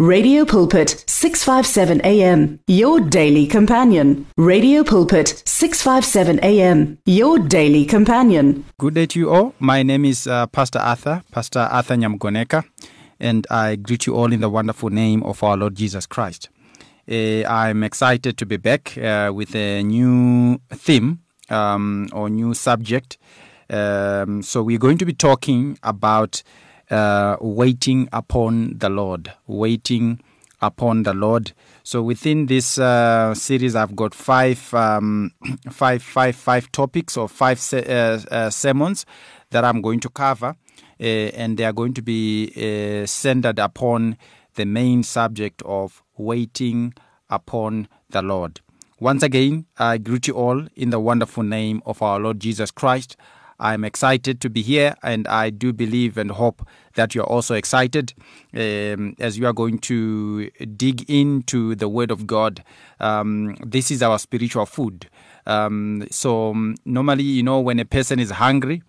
Radio Pulpit 657 AM, your daily companion. Radio Pulpit 657 AM, your daily companion. Good day to you all. My name is uh, Pastor Arthur, Pastor Arthur Nyamgoneka, and I greet you all in the wonderful name of our Lord Jesus Christ. Uh, I'm excited to be back uh, with a new theme um, or new subject. Um, so, we're going to be talking about uh, waiting upon the Lord, waiting upon the Lord. So within this uh, series, I've got five, um, five, five, five topics or five se- uh, uh, sermons that I'm going to cover, uh, and they are going to be uh, centered upon the main subject of waiting upon the Lord. Once again, I greet you all in the wonderful name of our Lord Jesus Christ. I'm excited to be here, and I do believe and hope that you're also excited um, as you are going to dig into the Word of God. Um, this is our spiritual food. Um, so, um, normally, you know, when a person is hungry,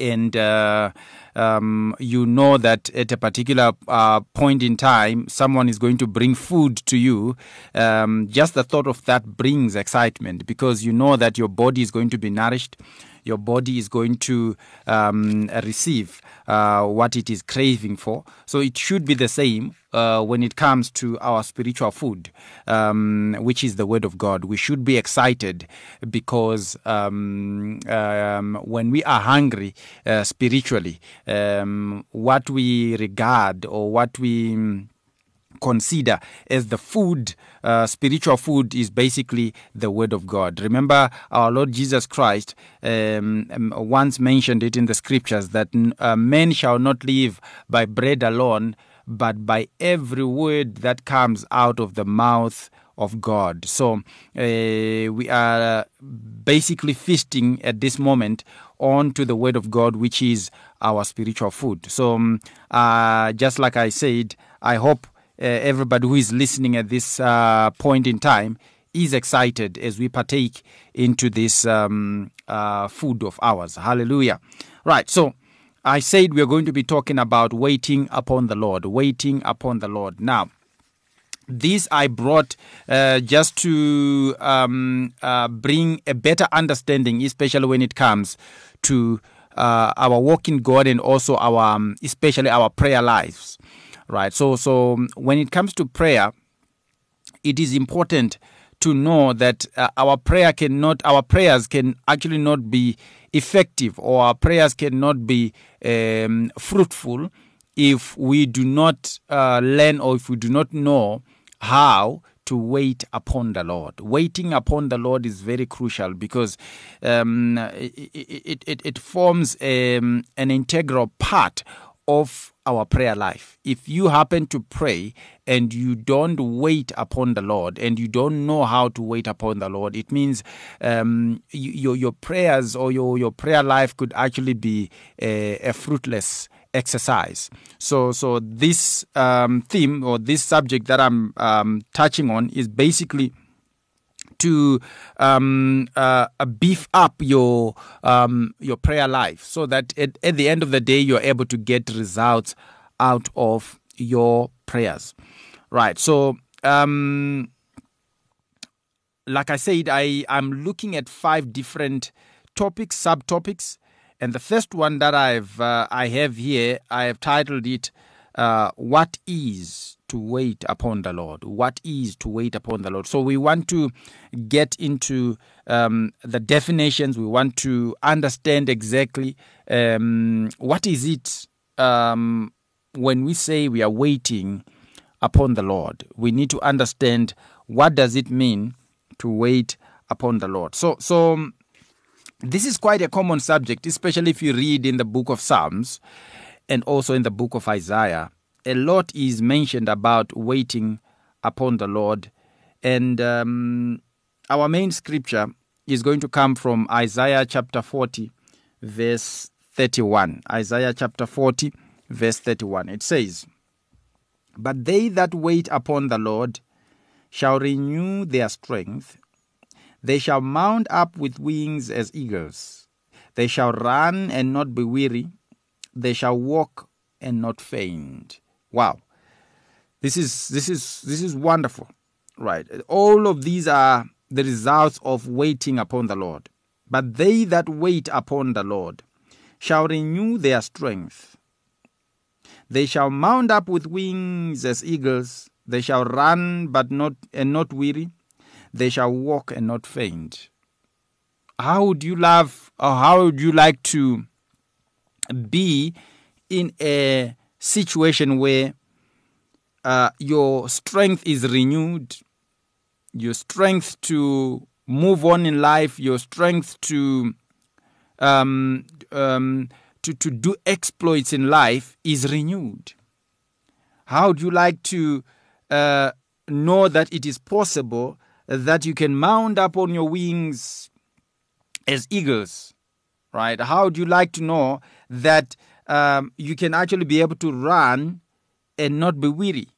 and uh, um, you know that at a particular uh, point in time, someone is going to bring food to you, um, just the thought of that brings excitement because you know that your body is going to be nourished. Your body is going to um, receive uh, what it is craving for. So it should be the same uh, when it comes to our spiritual food, um, which is the Word of God. We should be excited because um, um, when we are hungry uh, spiritually, um, what we regard or what we consider as the food, uh, spiritual food, is basically the Word of God. Remember, our Lord Jesus Christ um, um, once mentioned it in the scriptures that uh, men shall not live by bread alone, but by every word that comes out of the mouth of God. So uh, we are basically feasting at this moment on to the Word of God, which is our spiritual food. So, um, uh, just like I said, I hope everybody who is listening at this uh, point in time is excited as we partake into this um, uh, food of ours. Hallelujah. Right. So I said we're going to be talking about waiting upon the Lord, waiting upon the Lord. Now, this I brought uh, just to um, uh, bring a better understanding, especially when it comes to uh, our walk in God and also our, um, especially our prayer lives right so so when it comes to prayer it is important to know that uh, our prayer cannot our prayers can actually not be effective or our prayers cannot be um, fruitful if we do not uh, learn or if we do not know how to wait upon the Lord. Waiting upon the Lord is very crucial because um, it, it, it, it, forms um, an integral part of our prayer life. If you happen to pray and you don't wait upon the Lord and you don't know how to wait upon the Lord, it means um, you, your your prayers or your your prayer life could actually be a, a fruitless exercise. So so this um, theme or this subject that I'm um, touching on is basically to um, uh, beef up your um, your prayer life so that at, at the end of the day you're able to get results out of your prayers. Right. So um, like i said i i'm looking at five different topics subtopics. And the first one that i've uh, i have here i have titled it uh, what is to wait upon the Lord. What is to wait upon the Lord? So we want to get into um, the definitions. We want to understand exactly um, what is it um, when we say we are waiting upon the Lord. We need to understand what does it mean to wait upon the Lord. So so. This is quite a common subject, especially if you read in the book of Psalms and also in the book of Isaiah a lot is mentioned about waiting upon the Lord. And um, our main scripture is going to come from Isaiah chapter 40, verse 31. Isaiah chapter 40, verse 31. It says, But they that wait upon the Lord shall renew their strength. They shall mount up with wings as eagles. They shall run and not be weary. They shall walk and not faint. Wow. This is this is this is wonderful, right? All of these are the results of waiting upon the Lord. But they that wait upon the Lord shall renew their strength. They shall mount up with wings as eagles. They shall run but not and not weary. They shall walk and not faint. How would you love or how would you like to be in a situation where uh, your strength is renewed, your strength to move on in life, your strength to um, um, to, to do exploits in life is renewed. How would you like to uh, know that it is possible that you can mount up on your wings as eagles? Right? How would you like to know that um, you can actually be able to run and not be weary?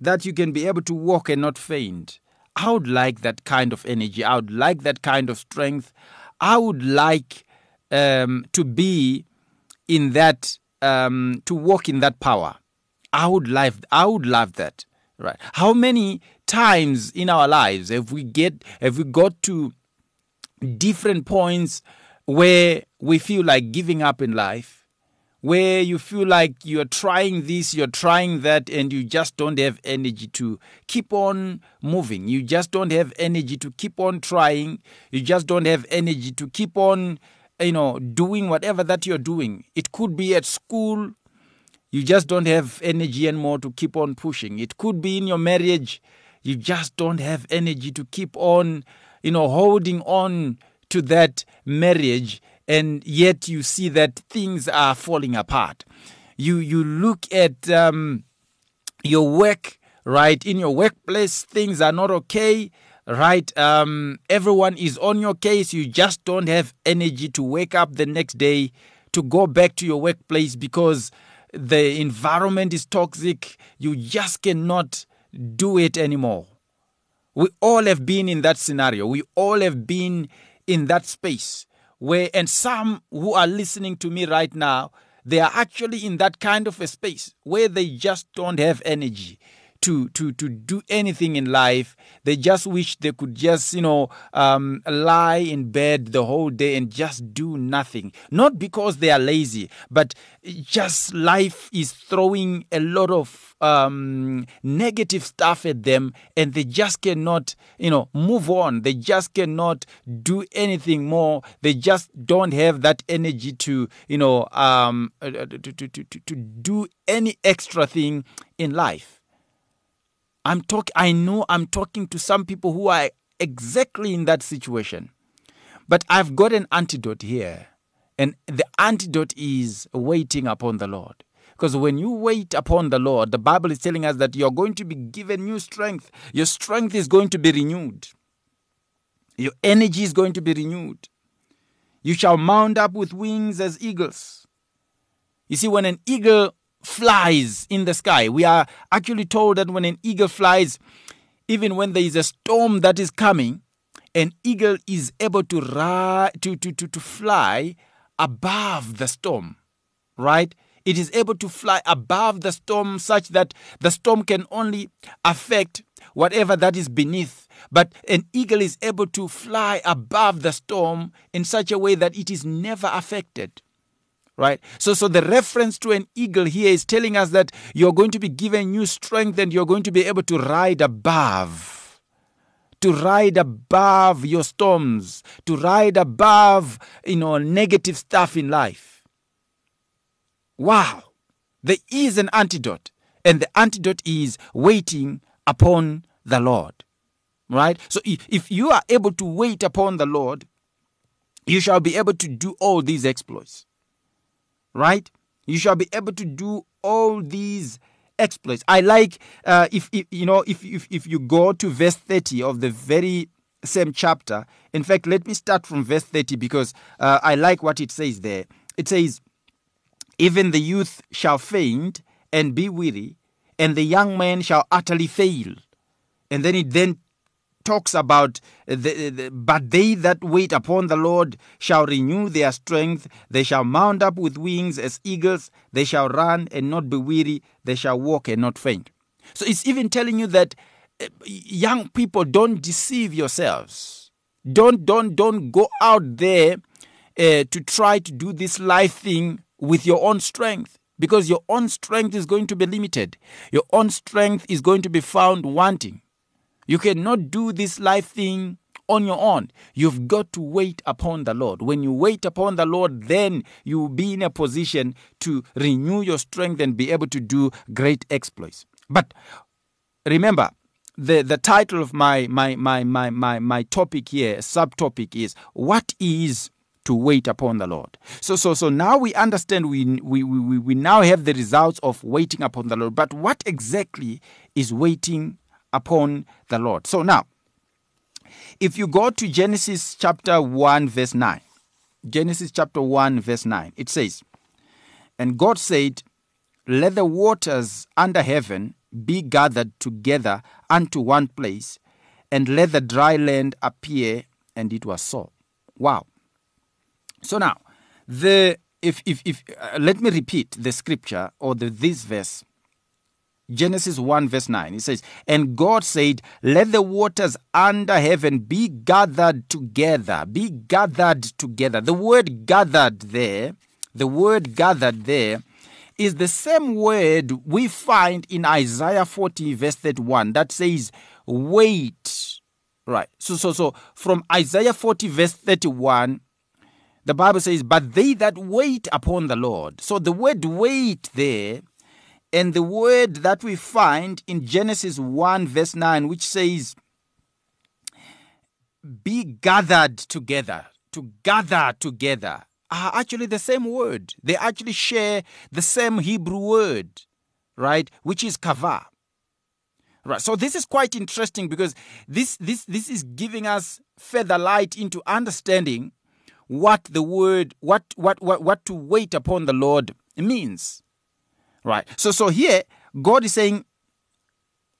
That you can be able to walk and not faint? I would like that kind of energy. I would like that kind of strength. I would like um, to be in that, um, to walk in that power. I would love, I would love that. Right? How many times in our lives have we get, have we got to different points where we feel like giving up in life? Where you feel like you're trying this, you're trying that, and you just don't have energy to keep on moving. You just don't have energy to keep on trying. You just don't have energy to keep on, you know, doing whatever that you're doing. It could be at school. You just don't have energy anymore to keep on pushing. It could be in your marriage. You just don't have energy to keep on, you know, holding on to that marriage and yet you see that things are falling apart. You you look at um, your work, right? In your workplace, things are not okay, right? Um, everyone is on your case. You just don't have energy to wake up the next day to go back to your workplace because the environment is toxic. You just cannot do it anymore. We all have been in that scenario. We all have been in that space where and some who are listening to me right now they are actually in that kind of a space where they just don't have energy. To to to do anything in life. They just wish they could just you know um, lie in bed the whole day and just do nothing. Not because they are lazy but just life is throwing a lot of um, negative stuff at them and they just cannot you know move on. They just cannot do anything more. They just don't have that energy to you know um, uh, to, to, to, to do any extra thing in life. I'm talk I know I'm talking to some people who are exactly in that situation. But I've got an antidote here. And the antidote is waiting upon the Lord. Because when you wait upon the Lord, the Bible is telling us that you're going to be given new strength. Your strength is going to be renewed. Your energy is going to be renewed. You shall mount up with wings as eagles. You see, when an eagle flies in the sky. We are actually told that when an eagle flies, even when there is a storm that is coming, an eagle is able to, ri- to, to, to, to fly above the storm, right? It is able to fly above the storm such that the storm can only affect whatever that is beneath. But an eagle is able to fly above the storm in such a way that it is never affected right? So so the reference to an eagle here is telling us that you're going to be given new strength and you're going to be able to ride above to ride above your storms to ride above you know negative stuff in life. Wow. There is an antidote and the antidote is waiting upon the lord right? So if, if you are able to wait upon the lord you shall be able to do all these exploits. Right? You shall be able to do all these exploits. I like uh, if, if you know if, if if you go to verse 30 of the very same chapter. In fact, let me start from verse 30 because uh, I like what it says there. It says, "Even the youth shall faint and be weary, and the young man shall utterly fail." And then it then talks about the, the, but they that wait upon the Lord shall renew their strength they shall mount up with wings as eagles they shall run and not be weary they shall walk and not faint So it's even telling you that uh, young people don't deceive yourselves. Don't don't don't go out there uh, to try to do this life thing with your own strength because your own strength is going to be limited. Your own strength is going to be found wanting. You cannot do this life thing on your own. You've got to wait upon the Lord. When you wait upon the Lord, then you will be in a position to renew your strength and be able to do great exploits. But remember, the, the title of my, my, my, my, my, my topic here, subtopic is What is to wait upon the Lord. So, so, so now we understand we, we, we, we now have the results of waiting upon the Lord. But what exactly is waiting upon the Lord? So now, if you go to Genesis chapter 1, verse 9, Genesis chapter 1, verse 9, it says, And God said, Let the waters under heaven be gathered together unto one place, and let the dry land appear. And it was so. Wow. So now, the if if if uh, let me repeat the scripture or the this verse. Genesis 1 verse 9 it says and God said let the waters under heaven be gathered together be gathered together. The word gathered there the word gathered there is the same word we find in Isaiah 40 verse 31 that says wait. Right. So so so from Isaiah 40 verse 31 the Bible says, But they that wait upon the Lord. So the word wait there, and the word that we find in Genesis 1, verse 9, which says, Be gathered together, to gather together, are actually the same word. They actually share the same Hebrew word, right? Which is kava. Right. So this is quite interesting because this this this is giving us further light into understanding what the word what what what what to wait upon the lord means right so so here god is saying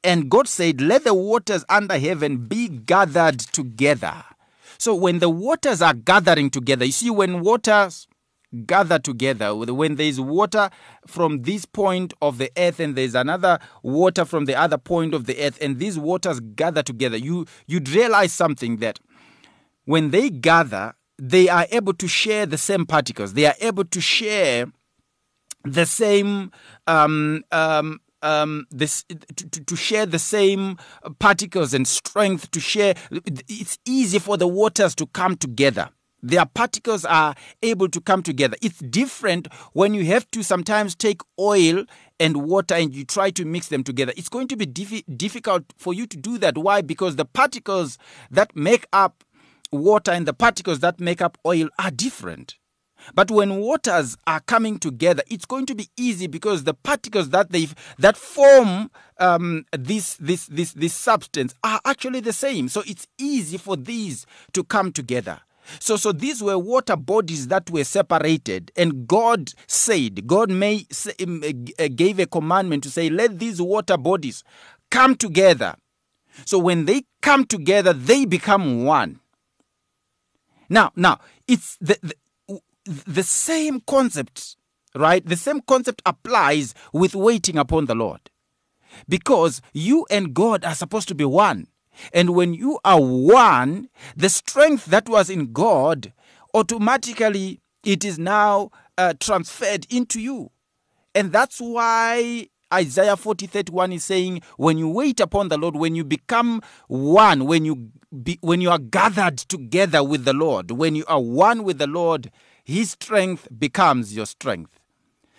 and god said let the waters under heaven be gathered together so when the waters are gathering together you see when waters gather together when there is water from this point of the earth and there's another water from the other point of the earth and these waters gather together you you'd realize something that when they gather they are able to share the same particles. They are able to share the same um, um, um, this to, to, share the same particles and strength to share. It's easy for the waters to come together. Their particles are able to come together. It's different when you have to sometimes take oil and water and you try to mix them together. It's going to be difficult for you to do that. Why? Because the particles that make up water and the particles that make up oil are different. But when waters are coming together, it's going to be easy because the particles that they that form um, this this this this substance are actually the same. So it's easy for these to come together. So so these were water bodies that were separated, and God said, God may um, uh, gave a commandment to say, let these water bodies come together. So when they come together, they become one. Now, now it's the, the, the same concept, right? The same concept applies with waiting upon the Lord. Because you and God are supposed to be one. And when you are one, the strength that was in God automatically it is now uh, transferred into you. And that's why Isaiah 40 31 is saying, when you wait upon the Lord, when you become one, when you be, when you are gathered together with the Lord, when you are one with the Lord, His strength becomes your strength.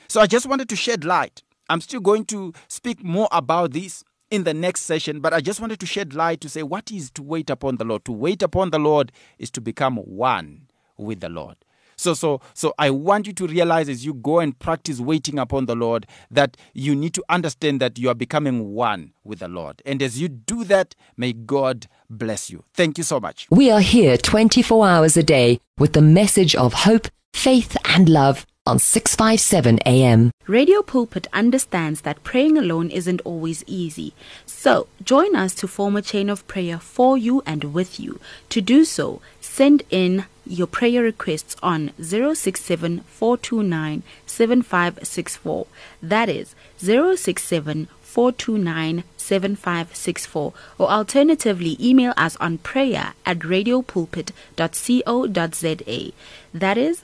So I just wanted to shed light. I'm still going to speak more about this in the next session, but I just wanted to shed light to say what is to wait upon the Lord. To wait upon the Lord is to become one with the Lord. So, so, so I want you to realize as you go and practice waiting upon the Lord that you need to understand that you are becoming one with the Lord. And as you do that, may God bless you. Thank you so much. We are here 24 hours a day with the message of hope, faith, and love on 657 AM. Radio Pulpit understands that praying alone isn't always easy. So, join us to form a chain of prayer for you and with you. To do so, send in your prayer requests on 067 429 7564. That is 067 429 7564 or alternatively email us on prayer at radiopulpit.co.za. That is